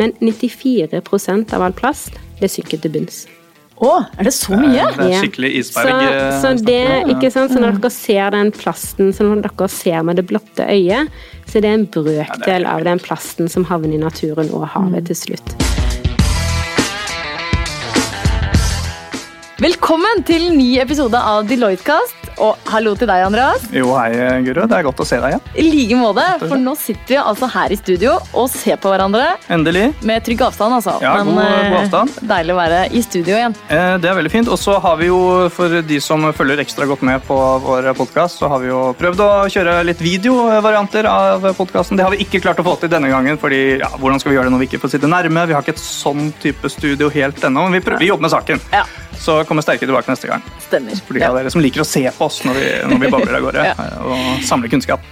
Men 94% av all plast det synker til bunns. Å, er det så mye? Det er skikkelig isberg. Så, eh, så det, ikke sant? Så når dere ser den plasten når dere ser med det blotte øyet, så er det en brøkdel av den plasten som havner i naturen og havet til slutt. Velkommen til ny episode av Deloitte-kast. Og hallo til deg, Andreas. Jo, hei, Guro. Det er godt å se deg igjen. I like måte, for nå sitter vi altså her i studio og ser på hverandre Endelig. med trygg avstand, altså. Ja, god- god eh, avstand. deilig å være i studio igjen. Eh, Det er veldig fint. Og så har vi jo, for de som følger ekstra godt med på vår podkast, så har vi jo prøvd å kjøre litt videovarianter av podkasten. Det har vi ikke klart å få til denne gangen, fordi ja, hvordan skal vi gjøre det når vi ikke får sitte nærme? Vi har ikke et sånn type studio helt ennå, men vi, prøver, vi jobber med saken. Ja, Så kommer sterke tilbake neste gang. stemmer. For de av dere som liker å se på oss når vi, når vi babler av gårde Ja. og samler kunnskap.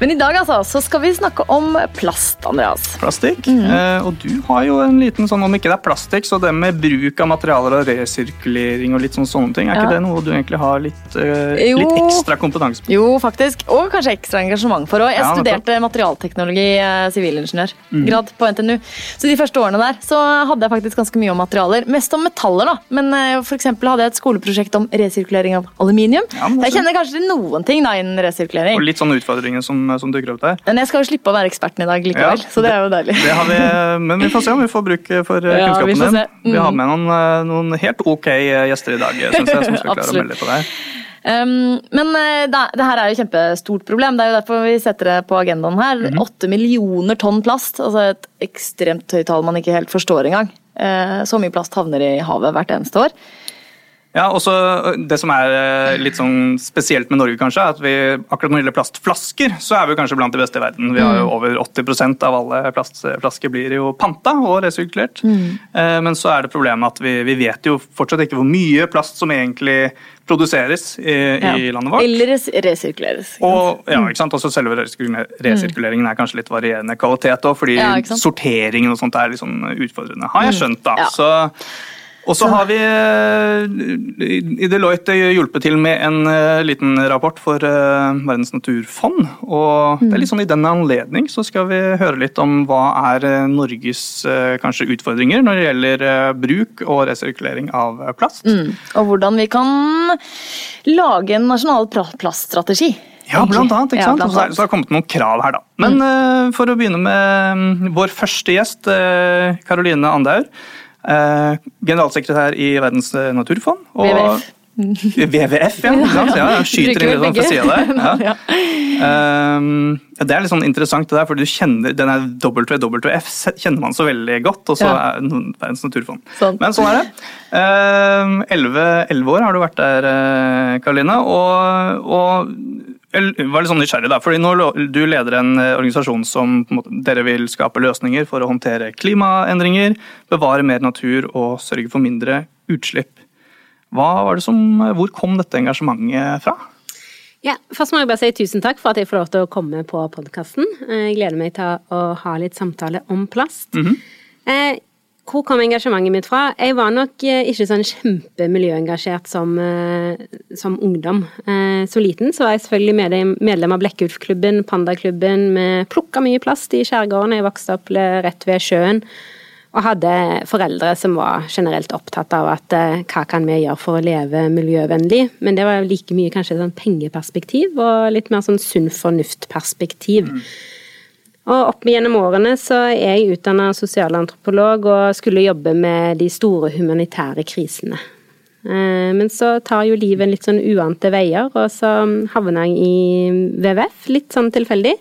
Men i dag altså, så skal vi snakke om plast, Andreas. Plastikk. Mhm. Eh, og du har jo en liten sånn, om ikke det er plastikk, så det med bruk av materialer og resirkulering og litt sånn sånne ting, er Ja. ikke det noe du egentlig har litt, eh, litt ekstra kompetanse på? Jo, faktisk. Og kanskje ekstra engasjement for òg. Jeg Ja, studerte materialteknologi, eh, sivilingeniørgrad på NTNU. Så de første årene der så hadde jeg faktisk ganske mye om materialer. Mest om metaller, da. Men eh, for eksempel hadde jeg et skoleprosjekt om resirkulering av aluminium. Ja, jeg kjenner kanskje til noen ting da innen resirkulering. Og litt sånne utfordringer som, som dukker opp der. Men jeg skal jo slippe å være eksperten i dag likevel, Ja, så det er jo deilig. Det har vi, men vi får se om vi får bruk for eh, Ja, kunnskapen din. se. Mm. Vi har med noen, eh, noen helt ok eh, gjester i dag, synes jeg, som skal klare å melde på deg. Um, men eh, det, det her er jo et kjempestort problem. Det er jo derfor vi setter det på agendaen her. Mhm. Åtte millioner tonn plast. altså Et ekstremt høyt tall man ikke helt forstår engang. Uh, så mye plast havner i havet hvert eneste år. Ja, og så Det som er eh, litt sånn spesielt med Norge, kanskje, er at vi akkurat når det gjelder plastflasker, så er vi kanskje blant de beste i verden. Vi har jo over 80% av alle plastflasker blir jo panta og resirkulert. Mm. Men så er det problemet at vi, vi vet jo fortsatt ikke hvor mye plast som egentlig produseres i, i landet vårt. Eller res resirkuleres. Og ja, ikke sant? Også selve resirkuleringen er kanskje litt varierende kvalitet òg, fordi Ja, sorteringen og sånt er litt sånn utfordrende. Har jeg skjønt, da. Ja. Så, og så har vi eh, i Deloitte hjulpet til med en eh, liten rapport for eh, Verdens naturfond. Og det er litt sånn i den anledning så skal vi høre litt om hva er Norges kanskje utfordringer når det gjelder bruk og resirkulering av plast. Mm. Og hvordan vi kan lage en nasjonal plaststrategi. Ja, blant annet. ikke Ja, sant? blant annet. så, det har kommet noen krav her, da. Men mm. for å begynne med mm, vår første gjest, Karoline Andaur. Eh, generalsekretær i Verdens eh, naturfond. Og, WWF. WWF, ja. ikke ja skyter inn litt sånn fra sida der. Ja. Um, det er litt sånn interessant, det der, for du kjenner denne WWF kjenner man så veldig godt, og så er Verdens naturfond. Sant. Men sånn er det. Um, Elleve elleve år har du vært der, eh, Karoline. Og, og jeg var litt sånn nysgjerrig, da, fordi nå du leder en eh, organisasjon som måte, dere vil skape løsninger for å håndtere klimaendringer, bevare mer natur og sørge for mindre utslipp. Hva var det som, hvor kom dette engasjementet fra? Ja, først må jeg bare si tusen takk for at jeg får lov til å komme på podkasten. Jeg gleder meg til å ha litt samtale om plast. eh, hvor kom engasjementet mitt fra? Jeg var nok eh, ikke sånn kjempemiljøengasjert som, eh, som ungdom. Eh, så liten så var jeg selvfølgelig medlem, av Blekkulfklubben, Pandaklubben. Vi plukka mye plast i skjærgården. Jeg vokste opp rett ved sjøen. Og hadde foreldre som var generelt opptatt av at hva kan vi gjøre for å leve miljøvennlig. Men det var like mye kanskje sånn pengeperspektiv og litt mer sånn sunn fornuft-perspektiv. Og opp gjennom årene så er jeg utdanna sosialantropolog og skulle jobbe med de store humanitære krisene. Eh, Men så tar jo livet litt sånn uante veier, og så havna jeg i WWF, litt sånn tilfeldig.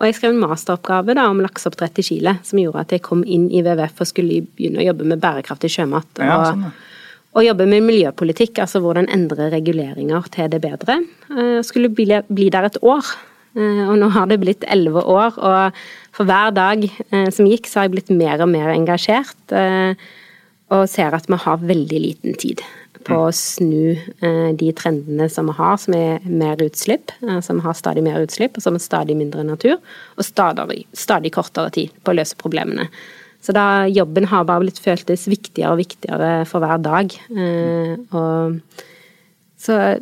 Og jeg skrev en masteroppgave da, om lakseoppdrett i Chile, som gjorde at jeg kom inn i WWF og skulle begynne å jobbe med bærekraftig sjømat. Ja, og, sånn, ja. og jobbe med miljøpolitikk, altså hvordan endre reguleringer til det bedre. Jeg skulle bli, bli der et år, eh, og nå har det blitt elleve år. Og for hver dag eh, som gikk, så har jeg blitt mer og mer engasjert. eh, Og ser at vi har veldig liten tid på å snu eh, de trendene som vi har, som er mer utslipp, eh, som har stadig mer utslipp, og som er stadig mindre natur, og stadig, stadig kortere tid på å løse problemene. Så da jobben har bare blitt føltes viktigere og viktigere for hver dag. Eh, og så har-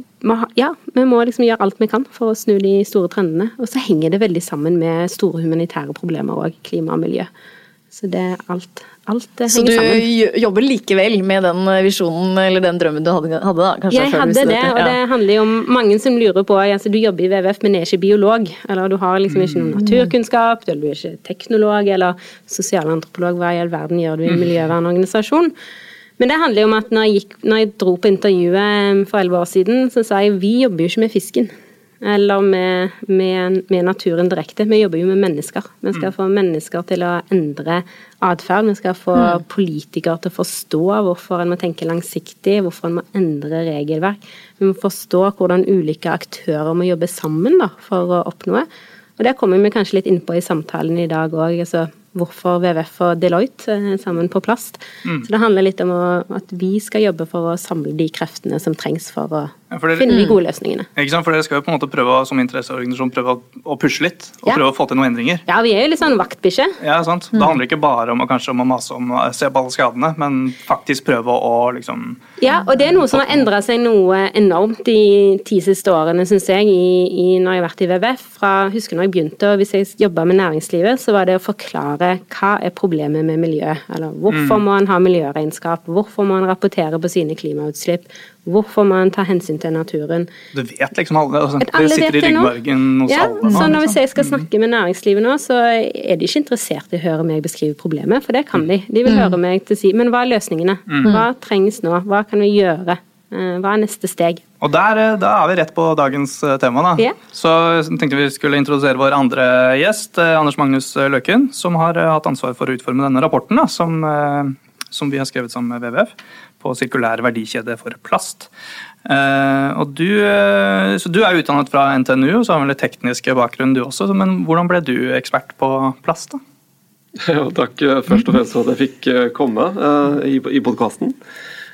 ja, vi må liksom gjøre alt vi kan for å snu de store trendene. Og så henger det veldig sammen med store humanitære problemer òg, klima og miljø. Så det er alt. Alt Så henger du sammen. jo- jobber likevel med den visjonen eller den drømmen du hadde, hadde da? Kanskje, Jeg hadde det, og det handler jo om mange som lurer på altså Du jobber i WWF, men er ikke biolog. Eller du har liksom ikke noen naturkunnskap, eller du er ikke teknolog eller sosialantropolog. Hva i all verden gjør du i en miljøvernorganisasjon? Men det handler jo om at når jeg, gikk, når jeg dro på intervjuet for elleve år siden, så sa jeg vi jobber jo ikke med fisken. Eller med, med, med naturen direkte. Vi jobber jo med mennesker. Vi skal få mennesker til å endre atferd. Vi skal få politikere til å forstå hvorfor en må tenke langsiktig, hvorfor en må endre regelverk. Vi må forstå hvordan ulike aktører må jobbe sammen da, for å oppnå. Og det kommer vi kanskje litt innpå i samtalen i dag òg. Altså, hvorfor WWF og Deloitte eh, sammen på plast. Så det handler litt om å, at vi skal jobbe for å samle de kreftene som trengs for å dere- finne de gode løsningene. Ikke sant? For Dere skal jo på en måte prøve som interesseorganisasjon prøve å, pushe litt og Ja. prøve å få til noen endringer. Ja, vi er jo litt sånn vaktbikkje. Ja, sant? Det handler ikke bare om kanskje, om å mase om å se på alle skadene, men faktisk prøve å liksom Ja, og det er noe som har endra seg noe enormt de ti siste årene, syns jeg, i, i, når jeg har vært i WWF. Fra, husker når jeg begynte, og hvis jeg jobba med næringslivet, så var det å forklare hva er problemet med miljø. Eller hvorfor må en ha miljøregnskap, hvorfor må en rapportere på sine klimautslipp, hvorfor må en ta hensyn til naturen. Du vet liksom alle. Altså, det alle sitter vet i ryggmargen hos Ja, alle. nå, så når liksom. jeg skal snakke med næringslivet nå, så er de ikke interessert i å høre meg beskrive problemet, for det kan de. De vil høre meg til å si men hva er løsningene? Hva trengs nå? Hva kan vi gjøre? Eh, Hva er neste steg? Og der, eh, Da er vi rett på dagens eh, tema. da. Yeah. Så tenkte vi skulle introdusere vår andre gjest, Anders Magnus Løken, som har hatt ansvar for å utforme denne rapporten da, som, som vi har skrevet sammen med WWF på sirkulær verdikjede for plast. Eh, og du, eh, så du er utdannet fra NTNU, og så har vel litt tekniske bakgrunn du også. Men hvordan ble du ekspert på plast? da? Ja, takk eh, først og fremst for at jeg fikk komme i podkasten.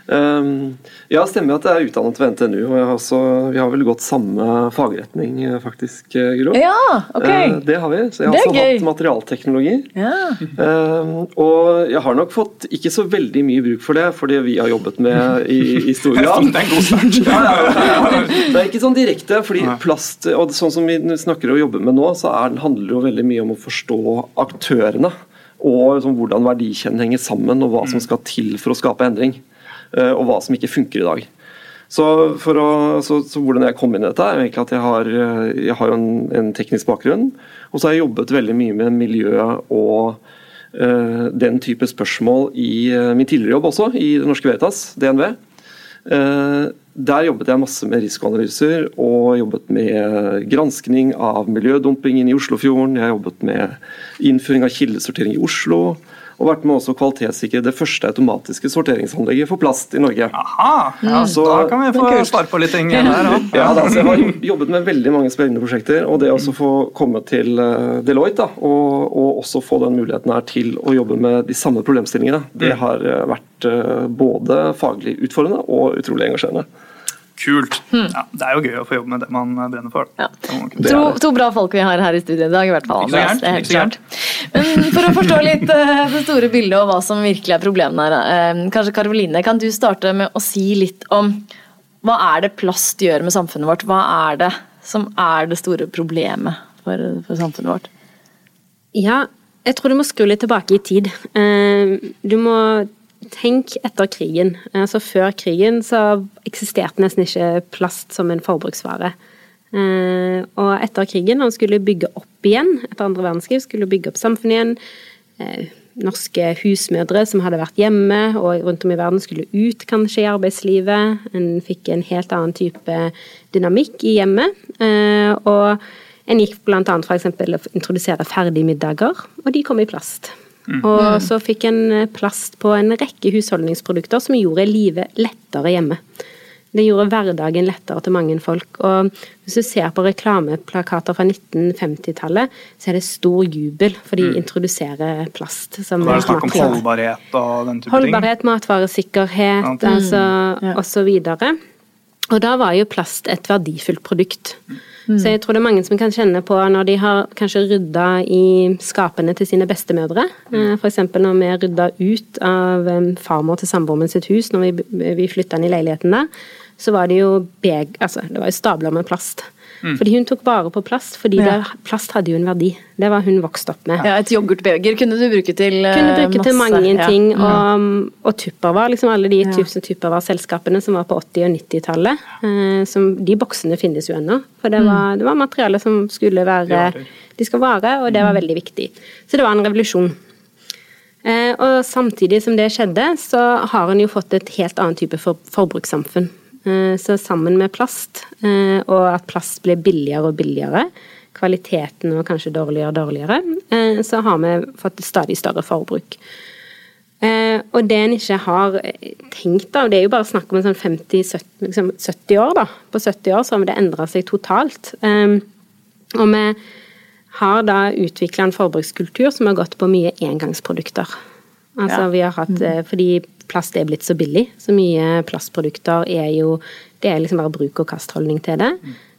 Um, ja, stemmer at jeg er utdannet ved NTNU, og jeg har også, vi har vel gått samme fagretning, eh, faktisk, eh, Gro. Ja, ok. Eh, det har vi. Så jeg har er også gøy. hatt materialteknologi. Ja. Um, og jeg har nok fått ikke så veldig mye bruk for det, for det vi har jobbet med i, i stor grad. Det er en god start. Ja, ja. Det er ikke sånn direkte, fordi plast og sånn som vi snakker og jobber med nå, så er, handler det jo veldig mye om å forstå aktørene. Og liksom hvordan verdikjeden henger sammen, og hva som skal til for å skape endring. Eh, Og hva som ikke funker i dag. Så, å, så, så hvordan jeg kom inn i dette, er egentlig at jeg har, eh, jeg har en, en teknisk bakgrunn. Og så har jeg jobbet veldig mye med miljø og uh, den type spørsmål i uh, min tidligere jobb også, i Det Norske Veritas, DNV. Uh, Der jobbet jeg masse med risikoanalyser og jobbet med granskning av miljødumpingen i Oslofjorden. Jeg jobbet med innføring av kildesortering i Oslo. Og vært med også å kvalitetssikre det første automatiske sorteringsanlegget for plast i Norge. Aha, ja, Så- da kan vi få svare på litt ting her òg. Ja, da, Jeg har jobbet med veldig mange spennende prosjekter. og Det å få komme til eh, Deloitte da, og, og også få den muligheten her til å jobbe med de samme problemstillingene, det har eh, vært eh, både faglig utfordrende og utrolig engasjerende. Kult. Ja, det er jo gøy å få jobbe med det man brenner for. Ja. To, to bra folk vi har her i studio i dag, i hvert fall. Ikke så gærent, er gærent. Men for å forstå litt uh, det store bildet og hva som virkelig er problemene her, uh, kanskje Karoline, kan du starte med å si litt om hva er det plast gjør med samfunnet vårt? Hva er det som er det store problemet for, for samfunnet vårt? Ja, jeg tror du må skru litt tilbake i tid. Uh, Du må tenke etter krigen. Altså Før krigen så eksisterte nesten ikke plast som en forbruksvare. Eh, Og etter krigen, når man skulle bygge opp igjen, etter andre verdenskrig, skulle bygge opp samfunnet igjen. eh, Norske husmødre som hadde vært hjemme og rundt om i verden skulle ut kanskje i arbeidslivet. En fikk en helt annen type dynamikk i hjemmet. eh, Og en gikk bl.a. f.eks. å introdusere ferdigmiddager, og de kom i plast. Og så fikk en eh, plast på en rekke husholdningsprodukter som gjorde livet lettere hjemme. Det gjorde hverdagen lettere til mange folk. Og hvis du ser på reklameplakater fra 1950-tallet, så er det stor jubel, for de introduserer plast som Da er det snakk om holdbarhet og den type ting. Holdbarhet, matvaresikkerhet, Ja. altså, Ja. og så videre. Og da var jo plast et verdifullt produkt. Mm. Så jeg tror det er mange som kan kjenne på når de har kanskje rydda i skapene til sine bestemødre. Mm. F.eks. når vi rydda ut av farmor til samboeren sitt hus, når vi, vi flytta inn i leiligheten der, så var det jo beg, altså, det var jo stabler med plast. Mm. Fordi hun tok vare på plast, fordi ja. det, plast hadde jo en verdi. Det var hun vokst opp med. Ja, Et yoghurtbeger kunne du bruke til masse. Kunne bruke masse. til mange ting. Ja. Og, og Tupperware, liksom alle de tusen Tupperware-selskapene som var på 80- og 90-tallet. Eh, de boksene finnes jo ennå. For det mm. var, mm. det var materiale som skulle være De skal vare, og det var mm. veldig viktig. Så det var en revolusjon. Eh, og samtidig som det skjedde, så har en jo fått et helt annet type for, forbrukssamfunn. Eh, så sammen med plast, eh, og at plast blir billigere og billigere, kvaliteten og kanskje dårligere og dårligere, så har vi fått stadig større forbruk. Og det en ikke har tenkt av, det er jo bare snakk om en sånn 50-70 liksom år, da. På 70 år så har det endra seg totalt. Og vi har da utvikla en forbrukskultur som har gått på mye engangsprodukter. Altså ja. vi har hatt, mm. eh, Fordi plast er blitt så billig, så mye plastprodukter er jo Det er liksom bare bruk og kastholdning til det.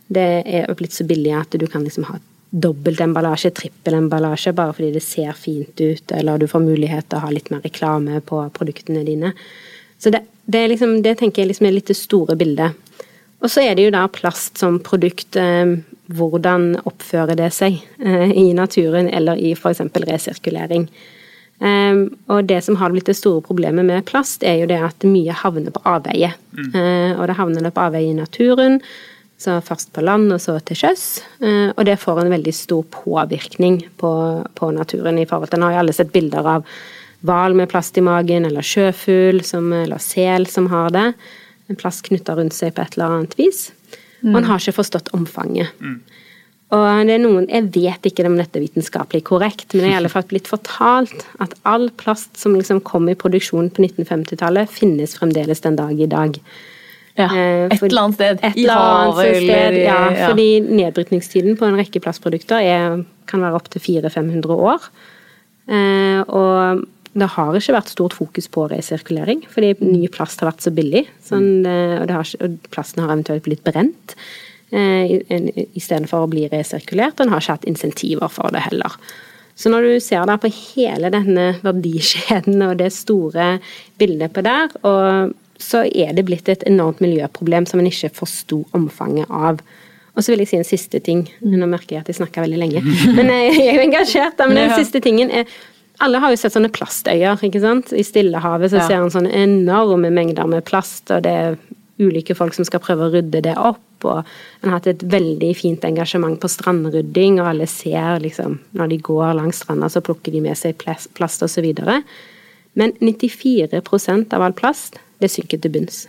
Det er blitt så billig at du kan liksom ha dobbelt emballasje, trippel emballasje, bare fordi det ser fint ut, eller du får mulighet til å ha litt mer reklame på produktene dine. Så det, det, liksom, det tenker jeg liksom er litt det store bildet. Og så er det jo da plast som produkt. Eh, hvordan oppfører det seg eh, i naturen eller i f.eks. resirkulering. Eh, og det som har blitt det store problemet med plast, er jo det at mye havner på avveie. Mm. Og det havner det på avveie i naturen, så først på land og så til sjøs. Og det får en veldig stor påvirkning på, på naturen i forhold til Nå har jo alle sett bilder av hval med plast i magen, eller sjøfugl eller sel som har det en plast knytta rundt seg på et eller annet vis. Mm. Og en har ikke forstått omfanget. Mm. Og det er noen, Jeg vet ikke om dette er vitenskapelig korrekt, men det er i alle fall blitt fortalt at all plast som liksom kom i produksjon på 1950-tallet, finnes fremdeles den dag i dag. Ja, eh, Et eller annet sted. Et eller annet eller ja, ja, fordi nedbrytningstiden på en rekke plastprodukter er, kan være opptil 400-500 år. Eh, og det har ikke vært stort fokus på resirkulering, fordi ny plast har vært så billig. Sånn, eh, og, har, og, plasten har eventuelt blitt brent istedenfor å bli resirkulert. En har ikke hatt insentiver for det heller. Så når du ser der på hele denne verdikjeden og det store bildet på der, så er det blitt et enormt miljøproblem som en ikke forsto omfanget av. Og så vil jeg si en siste ting. Nå merker jeg at jeg snakker veldig lenge. Men jeg er jo engasjert. Men den siste tingen er alle har jo sett sånne plastøyer, ikke sant. I Stillehavet så ja. ser en sånne enorme mengder med plast, og det er ulike folk som skal prøve å rydde det opp. Og en har hatt et veldig fint engasjement på strandrydding, og alle ser liksom Når de går langs stranda, så plukker de med seg plast osv. Men 94% av all plast, det synker til bunns.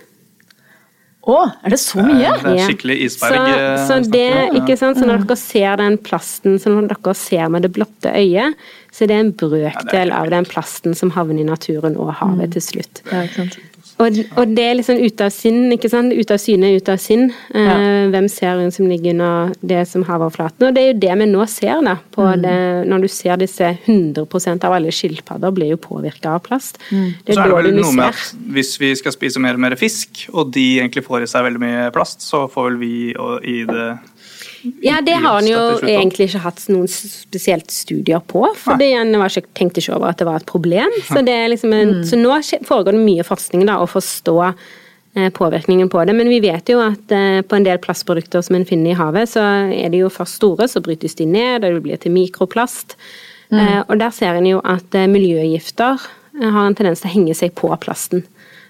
Å, er det så mye? Det er skikkelig isberg. Så, eh, så, det, ikke sant? så når dere ser den plasten så når dere ser med det blotte øyet, så det er en brøkdel av den plasten som havner i naturen og havet mm. til slutt. Og, og, det er liksom ute av sinn, ikke sant. Ut av syne, ut av sinn. Eh, ja. hvem ser hun som ligger under det som havoverflaten? Og det er jo det vi nå ser, da. Mm. Det, når du ser disse 100% av alle skilpadder blir jo påvirka av plast. Mm. Det så er det vel noe med at hvis vi skal spise mer og mer fisk, og de egentlig får i seg veldig mye plast, så får vel vi i det ja, det har han jo egentlig ikke hatt noen spesielt studier på. For han tenkte ikke over at det var et problem. Så, liksom en, mm. så nå foregår det mye forskning da, å forstå eh, påvirkningen på det. Men vi vet jo at eh, på en del plastprodukter som en finner i havet, så er de jo først store, så brytes de ned, og det blir til mikroplast. Mm. Eh, og der ser en jo at miljøgifter har en tendens til å henge seg på plasten.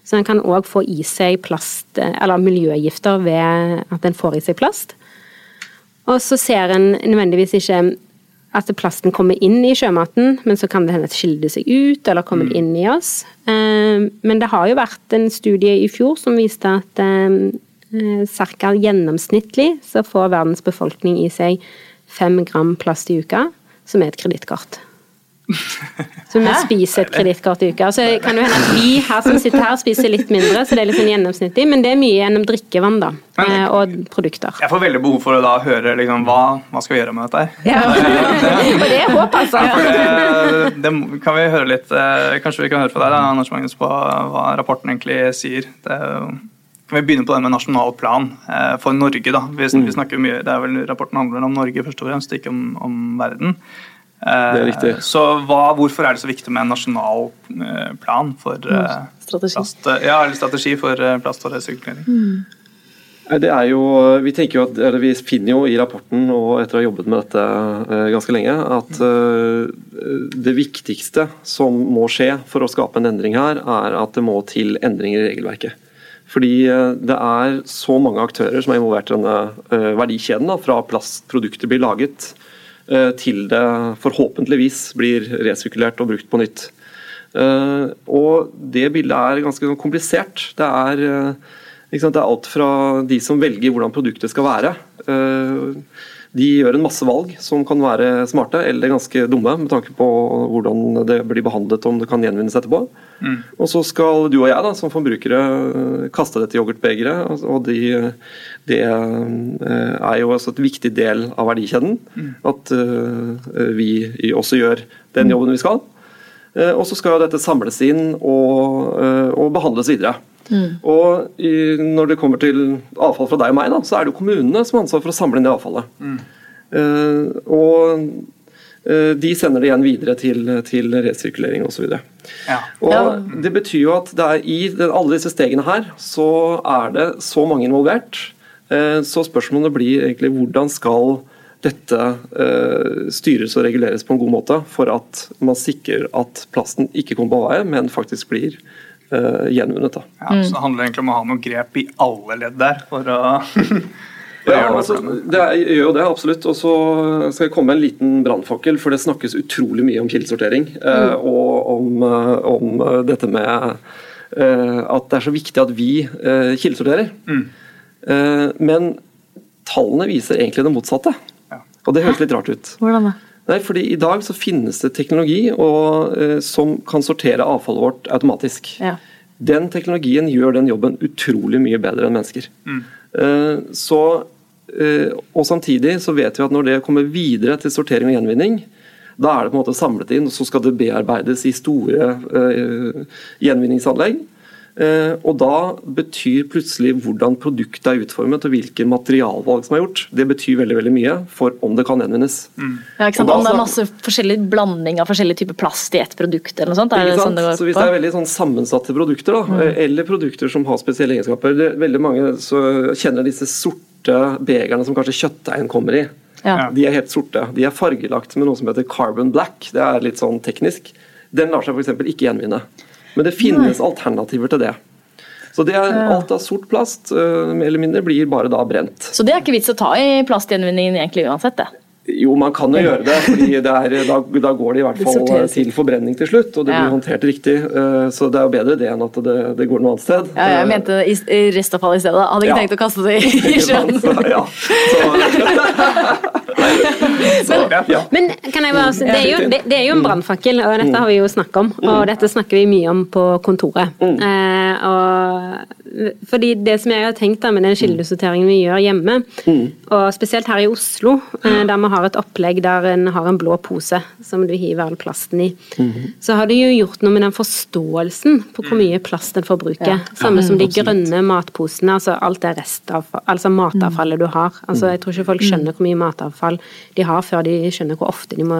Så en kan òg få i seg plast, eller miljøgifter ved at en får i seg plast. Og så ser en nødvendigvis ikke at plasten kommer inn i sjømaten, men så kan det hende at skiller seg ut, eller kommer mm. inn i oss. Eh, men det har jo vært en studie i fjor som viste at eh, ca. gjennomsnittlig så får verdens befolkning i seg fem gram plast i uka, som er et kredittkort. Så vi spiser et kredittkort i uka. Så kan det hende at vi her som sitter her, spiser litt mindre, så det er litt sånn gjennomsnittlig, men det er mye gjennom drikkevann da, eh, og produkter. Jeg får veldig behov for å da høre liksom, hva, hva skal vi gjøre med dette her. Ja. og det er håp, altså. Ja, det, det, kan vi høre litt eh, Kanskje vi kan høre fra deg, da, Anders Magnus, på hva rapporten egentlig sier. Det kan vi begynne på det med nasjonal plan eh, for Norge? da. Vi, vi snakker mye, det er vel Rapporten handler om Norge først og fremst, ikke om, om verden. Det er riktig. Eh, så hva, Hvorfor er det så viktig med en nasjonal eh, plan for mm. strategi. plast? Ja, eller strategi for plast og resirkulering? Mm. Det er jo, vi, jo at, vi, finner jo i rapporten og etter å ha jobbet med dette ganske lenge, at uh, det viktigste som må skje for å skape en endring her, er at det må til endringer i regelverket. Fordi det er så mange aktører som er involvert i denne verdikjeden, da, fra plastprodukter blir laget til det forhåpentligvis blir resirkulert og brukt på nytt. Og Det bildet er ganske komplisert. Det er det er alt fra de som velger hvordan produktet skal være. Eh, de gjør en masse valg som kan være smarte eller ganske dumme med tanke på hvordan det blir behandlet om det kan gjenvinnes etterpå. Mm. Og så skal du og jeg da, som forbrukere kaste dette yoghurtbegeret. Og de, det eh, er jo også et viktig del av verdikjeden. Mm. At uh, vi også gjør den jobben vi skal. Uh, og så skal dette samles inn og, og behandles videre. Mm. Og i, når det kommer til avfall fra deg og meg, da, så er det jo kommunene som har ansvar for å samle inn det avfallet. Mm. Uh, og uh, de sender det igjen videre til, til resirkulering osv. Ja. Og det betyr jo at det er i den, alle disse stegene her, så er det så mange involvert. Uh, så spørsmålet blir egentlig hvordan skal dette styres og reguleres på en god måte for at man sikrer at plasten ikke kommer på avveie, men faktisk blir uh, gjenvunnet. Da. Ja, så Det handler egentlig om å ha noen grep i alle ledd der for å ja, altså, det gjør jo det, absolutt. Og så skal jeg komme med en liten brannfakkel, for det snakkes utrolig mye om kildesortering. Eh, mm. og om, eh, om, dette med eh, at det er så viktig at vi eh, kildesorterer. Mm. Eh, men tallene viser egentlig det motsatte. Ja. Og det høres litt rart ut. Hvordan da? Nei, fordi I dag så finnes det teknologi og, eh, som kan sortere avfallet vårt automatisk. Ja. Den teknologien gjør den jobben utrolig mye bedre enn mennesker. Mm. Eh, så, eh, og Samtidig så vet vi at når det kommer videre til sortering og gjenvinning, da er det på en måte samlet inn, og så skal det bearbeides i store eh, gjenvinningsanlegg. Eh, og da betyr plutselig hvordan produktet er utformet og hvilke materialvalg som er gjort, det betyr veldig veldig mye for om det kan gjenvinnes. Mm. Ja, ikke sant? Da, om det er masse forskjellig blanding av forskjellige typer plast i ett produkt eller noe sånt? Er det sånn det går så hvis det er veldig sånn sammensatte produkter, da, mm. Eh, eller produkter som har spesielle egenskaper det, Veldig mange kjenner disse sorte begerne som kanskje kjøttdeigen kommer i. Ja. De er helt sorte. De er fargelagt med noe som heter carbon black. Det er litt sånn teknisk. Den lar seg f.eks. ikke gjenvinne. Men det finnes Nei. alternativer til det. Så det er, Alt av sort plast mer eller mindre blir bare da brent. Så det er ikke vits å ta i plastgjenvinningen egentlig uansett? det? Jo, man kan jo gjøre det, fordi det er, da, da, går det i hvert fall til forbrenning til slutt. Og det blir ja. håndtert riktig. Så det er jo bedre det enn at det, det går noe annet sted. Ja, jeg mente i, i restavfall i stedet. Hadde ikke ja. tenkt å kaste det i, sjøen. ja. men, men, kan jeg bare det er jo, det, det er jo en brannfakkel, og dette har vi jo snakket om. Og mm. dette snakker vi mye om på kontoret. Mm. Eh, og, fordi det som jeg har tenkt da med den kildesorteringen vi gjør hjemme, mm. og spesielt her i Oslo, eh, der vi har et opplegg der en har en blå pose som du hiver all plasten i, så har det jo gjort noe med den forståelsen på hvor mye plast en forbruker. Samme som de grønne matposene, altså alt det restavfall, altså matavfallet du har. Altså Jeg tror ikke folk skjønner hvor mye matavfall de har før de skjønner hvor ofte de må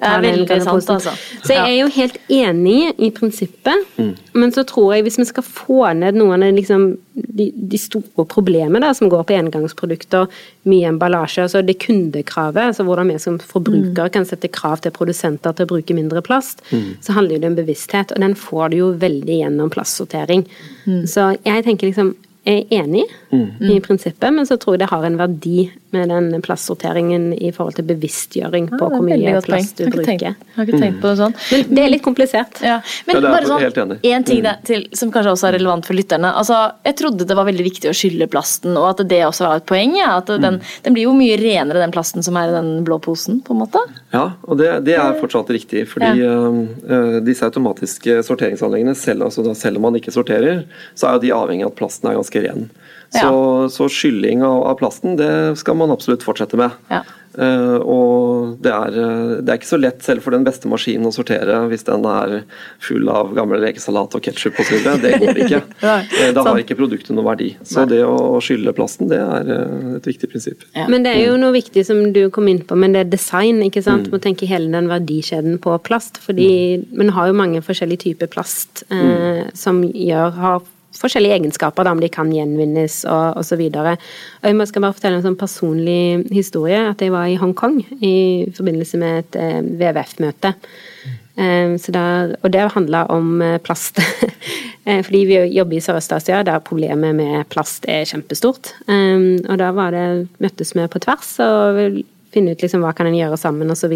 ta den grønne posen. Altså. Så jeg er jo helt enig i prinsippet, mm. men så tror jeg hvis vi skal få ned noen av liksom, de, de, store problemene som går på engangsprodukter, mye emballasje, altså det kundekravet, altså hvordan vi som forbrukere mm. kan sette krav til produsenter til å bruke mindre plast, mm. så handler det om bevissthet, og den får du jo veldig gjennom plastsortering. Mm. Så jeg tenker liksom er enig mm. i prinsippet, men så tror jeg det har en verdi med den plastsorteringen i forhold til bevisstgjøring på ja, hvor mye plast du bruker. Jeg har ikke tenkt på det sånn. Men det er litt komplisert. Ja. Men ja, bare sånn, en ting der, til, som kanskje også er relevant for lytterne. Altså, jeg trodde det var veldig viktig å skylle plasten, og at det også var et poeng. Ja, at den, mm. den, blir jo mye renere, den plasten som er i den blå posen, på en måte. Ja, og det, det er fortsatt riktig. Fordi uh, disse automatiske sorteringsanleggene, selv, altså selv om man ikke sorterer, så er jo de avhengig av at plasten er ganske ren. Så, ja. så skylling av, av, plasten, det skal man absolutt fortsette med. Ja. Uh, og det er, eh, det er, ikke så lett selv for den beste maskinen å sortere hvis den er full av gammel rekesalat og ketsjup osv. Det går ikke. Nei, da har ikke produktet noen verdi. Så det å skylle plasten, det er et viktig prinsipp. Ja. Men det er jo noe viktig som du kom inn på, men det er design. ikke sant? Mm. Må tenke hele den verdikjeden på plast. fordi mm. man har jo mange forskjellige typer plast mm. som gjør, har forskjellige egenskaper, da, om de kan gjenvinnes og osv. Jeg skal bare fortelle en sånn personlig historie. At jeg var i Hongkong i forbindelse med et eh, WWF-møte. Eh, og det handla om eh, plast. Fordi vi jobber i Sørøst-Asia, der problemet med plast er kjempestort. Og da var det, møttes vi på tvers og finne ut liksom hva kan en gjøre sammen, osv.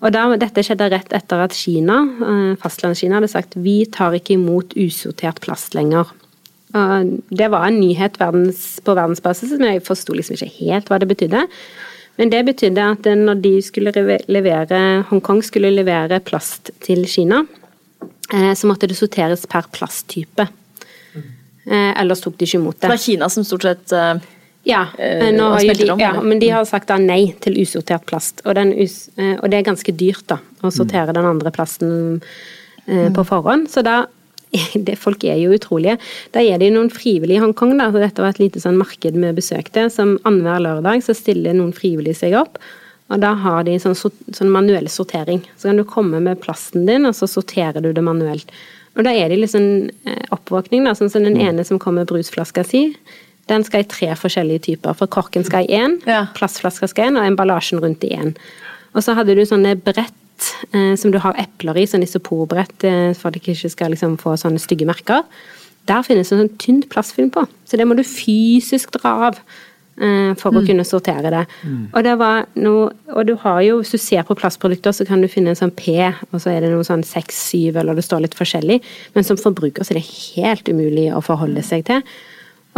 Og der, dette skjedde rett etter at Kina, eh, fastlandskina hadde sagt vi tar ikke imot usortert plast lenger. Og det var en nyhet verdens, på verdensbasis, men jeg forsto liksom ikke helt hva det betydde. Men det betydde at når de skulle levere, Hongkong skulle levere plast til Kina, eh, så måtte det sorteres per plasttype. Eh, ellers tok de ikke imot det. Det var Kina som stort sett ja, eh, de, ja, men de har sagt nei til usortert plast. Og, us, eh, og det er ganske dyrt da, å sortere den andre plasten eh, på forhånd. Så da det, Folk er jo utrolige. Da er det noen frivillige i Hongkong. da, så Dette var et lite sånn marked vi besøkte. som Annenhver lørdag så stiller noen frivillige seg opp. Og da har de sånn, sånn manuell sortering. Så kan du komme med plasten din, og så sorterer du det manuelt. Og da er det liksom oppvåkning, da, sånn som den mm. ene som kommer med brusflaska si. Den skal i tre forskjellige typer. For korken skal i én, ja. plastflaska skal i én, og emballasjen rundt i én. Og så hadde du sånne brett eh, som du har epler i, sånn isoporbrett eh, for at de ikke skal liksom, få sånne stygge merker. Der finnes det sånn tynt plastfilm på, så det må du fysisk dra av for for mm. å kunne sortere det. Mm. Og det var noe Og du har jo, hvis du ser på plastprodukter, så kan du finne en sånn P, og så er det noe sånn 6, 7, eller det står litt forskjellig. Men som forbruker så er det helt umulig å forholde seg til.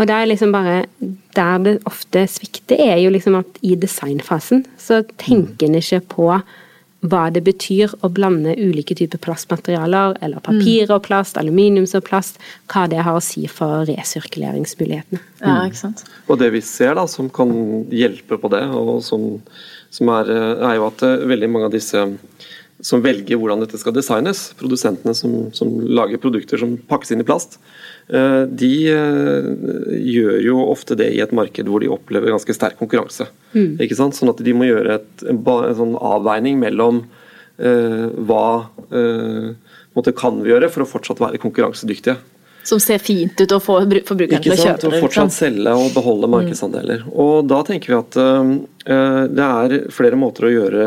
Og det er liksom bare Der det ofte svikter, er jo liksom at i designfasen så tenker en ikke på hva det betyr å blande ulike typer plastmaterialer, eller papir og plast, aluminiums og plast, hva det har å si for resirkuleringsmulighetene. Ja, ikke sant? Mm. Og det vi ser da, som kan hjelpe på det, og som, som er, er, jo at eh, veldig mange av disse som velger hvordan dette skal designes, produsentene som, som lager produkter som pakkes inn i plast, Eh, de eh, gjør jo ofte det i et marked hvor de opplever ganske sterk konkurranse. Mm. Ikke sant? Sånn at de må gjøre et, en, en sånn avveining mellom uh, hva uh, kan vi gjøre for å fortsatt være konkurransedyktige som ser fint ut og får forbrukeren til å kjøpe det. Å fortsatt liksom. selge og beholde mm. markedsandeler. Mm. Og Da tenker vi at uh, det er flere måter å gjøre,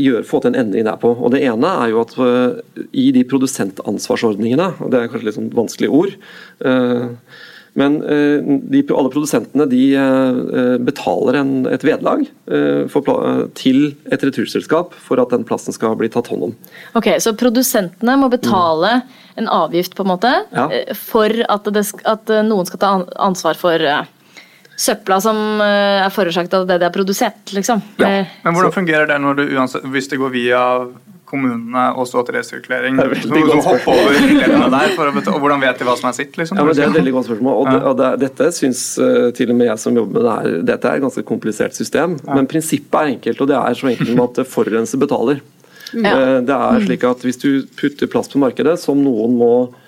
gjøre, få til en endring der på. Og Det ene er jo at uh, i de produsentansvarsordningene, og det er kanskje litt sånn vanskelig ord uh, men eh, de, alle produsentene de eh, betaler en, et vedlag eh, til et returselskap for at den plassen skal bli tatt hånd om. Ok, Så produsentene må betale mm. en avgift på en måte ja. for at, det, at, noen skal ta ansvar for søpla som er forårsaket av det de har produsert, liksom. Ja. Men hvordan fungerer det når du, uansett, hvis det går via kommunene og så til resirkulering. Så må du hoppe over reglene der, for å og hvordan vet de hva som er sitt? Liksom? Ja, men Det er et veldig godt spørsmål. og, det, og det, Dette syns uh, til og med jeg som jobber med det her, dette er et ganske komplisert system. Ja. Men prinsippet er enkelt, og det er så enkelt med at forurenser betaler. Ja. Det er slik at Hvis du putter plast på markedet som noen må Eh, eh,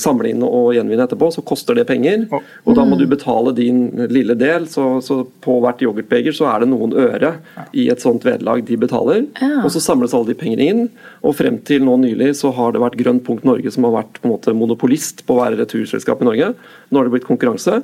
samle inn og gjenvinne etterpå, så koster det penger. Og da må du betale din lille del. Så, så på hvert yoghurtbeger så er det noen øre i et sånt vederlag de betaler. Og så samles alle de pengene inn. Og frem til nå nylig så har det vært Grønt punkt Norge som har vært på en måte monopolist på å være returselskap i Norge. Nå har det blitt konkurranse.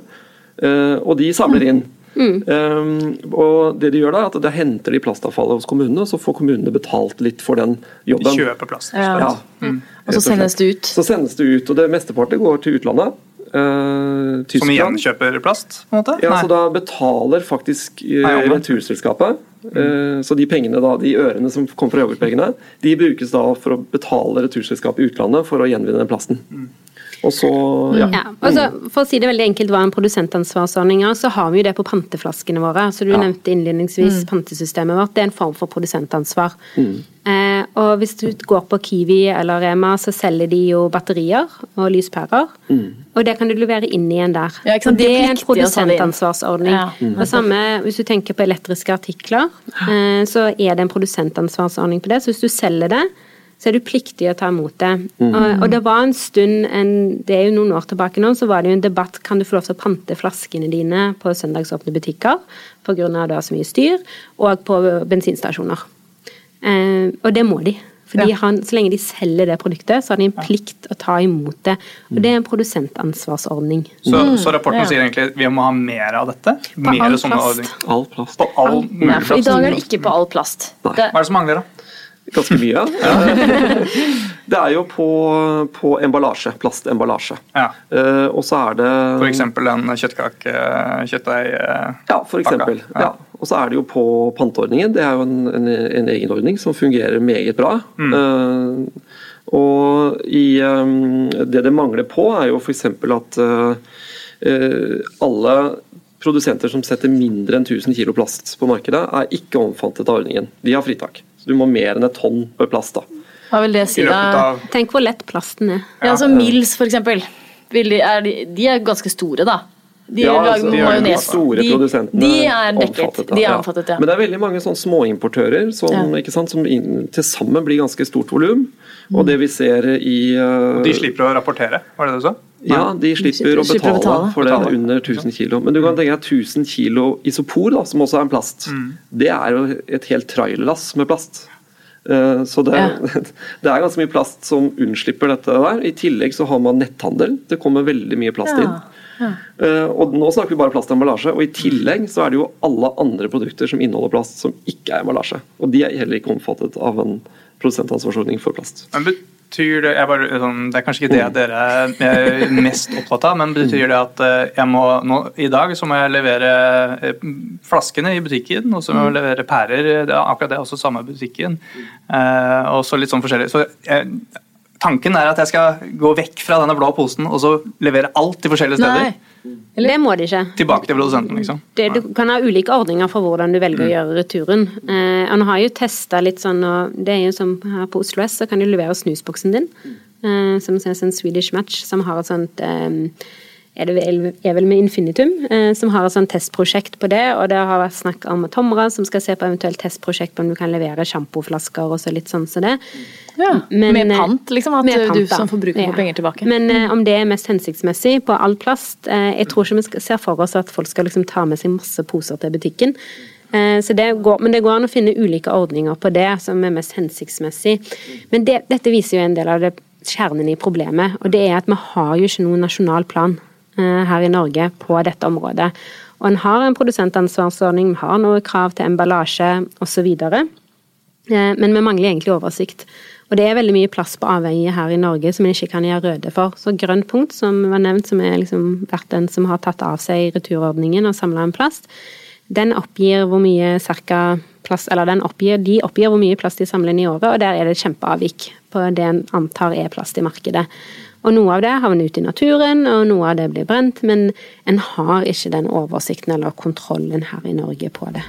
Eh, og de samler inn. Mm. Um, og det De gjør da, er at de henter de plastavfallet hos kommunene, og så får kommunene betalt litt for den jobben. De kjøper plast. Ja. ja. Mm. Og så sendes det ut? Så sendes det ut, og det Mesteparten går til utlandet. Uh, Som igjen kjøper plast? på en måte? Ja, Nei. så Da betaler faktisk uh, returselskapet. Uh, så de pengene da, de ørene som kom fra yoghurtpengene, de brukes da for å betale returselskapet i utlandet for å gjenvinne den plasten. Mm. Og så, ja. ja altså, for å si det veldig enkelt hva en produsentansvarsordning er, så har vi jo det på panteflaskene våre. Så Du ja. nevnte innledningsvis mm. pantesystemet vårt. Det er en form for produsentansvar. Mm. Eh, og hvis du går på Kiwi eller Rema, så selger de jo batterier og lyspærer. Mm. Og det kan du levere inn igjen der. Ja, og det er en produsentansvarsordning. Mm. Det samme hvis du tenker på elektriske artikler, eh, så er det en produsentansvarsordning på det. Så hvis du selger det, så er du pliktig å ta imot det. Mm. Og, og, det var en stund, en, det er jo noen år tilbake nå, så var det jo en debatt kan du få lov til å pante flaskene dine på søndagsåpne butikker pga. det er så mye styr, og på bensinstasjoner. Eh, og det må de. For Ja. har, så lenge de selger det produktet, så har de en plikt å ta imot det. Og det er en produsentansvarsordning. Så, så rapporten Ja. sier egentlig vi må ha mer av dette? På Mer all plast. All plast. På all mulig for I dag er det ikke på all plast. Det, Hva er det som mangler, da? Ganske mye. Det er jo på, på emballasje. Plastemballasje. Ja. Eh, og så er det For eksempel en kjøttkake, kjøttdeig eh, Ja, for eksempel. Ja. Og så er det jo på panteordningen. Det er jo en, en, en egen ordning som fungerer meget bra. Mm. Eh, og i, det det mangler på, er jo f.eks. at alle produsenter som setter mindre enn 1000 kg plast på markedet, er ikke omfattet av ordningen. De har fritak. Du må mer enn et tonn med plast. da. hva vil det si, da? Tenk hvor lett plasten er. Ja, altså Mills, for eksempel. De, er de, de er ganske store, da. De Ja, lager altså, de er jo store De, produsentene de er dekket. omfattet. De er omfattet, ja. Men det er veldig mange sånn småimportører som, Ja. sant, som inn- til sammen blir ganske stort volum. Og det vi ser i uh, De slipper å rapportere, var det det du sa? Ja, de slipper, slipper- å slipper å betale, betale. for det Betale. under 1000 kg. Men du kan tenke deg 1000 kg isopor, da, som også er en plast. Det er jo et helt trailerlass med plast. Eh, Så det, Ja. det er ganske mye plast som unnslipper dette der. I tillegg så har man netthandel. Det kommer veldig mye plast inn. Ja. Eh, Og nå snakker vi bare plastemballasje, og i tillegg så er det jo alle andre produkter som inneholder plast som ikke er emballasje. Og de er heller ikke omfattet av en produsentansvarsordning for plast. Men betyr det bare, sånn, Det er kanskje ikke det dere er mest opptatt av, men betyr det at eh, jeg må nå, i dag så må jeg levere eh, flaskene i butikken, og så må jeg levere pærer. Det er akkurat det, også samme butikken. Eh, og så litt sånn forskjellig. Så jeg, tanken er at jeg skal gå vekk fra denne blå posen og så levere alt til forskjellige steder. Nei. Det må de ikke. Tilbake til produsenten, liksom. Det, du kan ha ulike ordninger for hvordan du velger å gjøre returen. Eh, og nå har jeg jo testa litt sånn, og det er jo som her på Oslo S, så kan du levere snusboksen din. Eh, som ses en Swedish Match, som har et sånt eh, er det vel, er vel med Infinitum, eh, som har et sånt testprosjekt på det. Og det har vært snakk om Tomra, som skal se på eventuelt testprosjekt på om du kan levere sjampoflasker og så litt sånn som det. Ja, Men, med eh, pant, liksom? At pant, du som forbruker Ja. får penger tilbake? Men eh, om det er mest hensiktsmessig på all plast eh, Jeg tror ikke vi skal, ser for oss at folk skal liksom ta med seg masse poser til butikken. Eh, så det går, men det går an å finne ulike ordninger på det som er mest hensiktsmessig. Men det, dette viser jo en del av det kjernen i problemet, og det er at vi har jo ikke noen nasjonal plan her i Norge på dette området. Og en har en produsentansvarsordning, vi har noen krav til emballasje osv. Eh, Men vi mangler egentlig oversikt. Og det er veldig mye plass på avveie her i Norge som en ikke kan gjøre røde for. Så grønt punkt, som var nevnt, som er liksom vært den som har tatt av seg returordningen og samla en plast, den oppgir hvor mye cirka plast, eller den oppgir, de oppgir hvor mye plast de samler inn i året, og der er det et kjempeavvik på det en antar er plast i markedet. Og noe av det havner ute i naturen, og noe av det blir brent, men en har ikke den oversikten eller kontrollen her i Norge på det.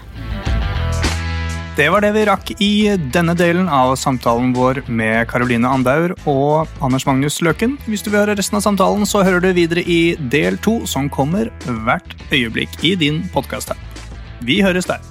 Det var det vi rakk i denne delen av samtalen vår med Caroline Andaur og Anders Magnus Løken. Hvis du vil høre resten av samtalen, så hører du videre i del to, som kommer hvert øyeblikk i din podkast her. Vi høres der.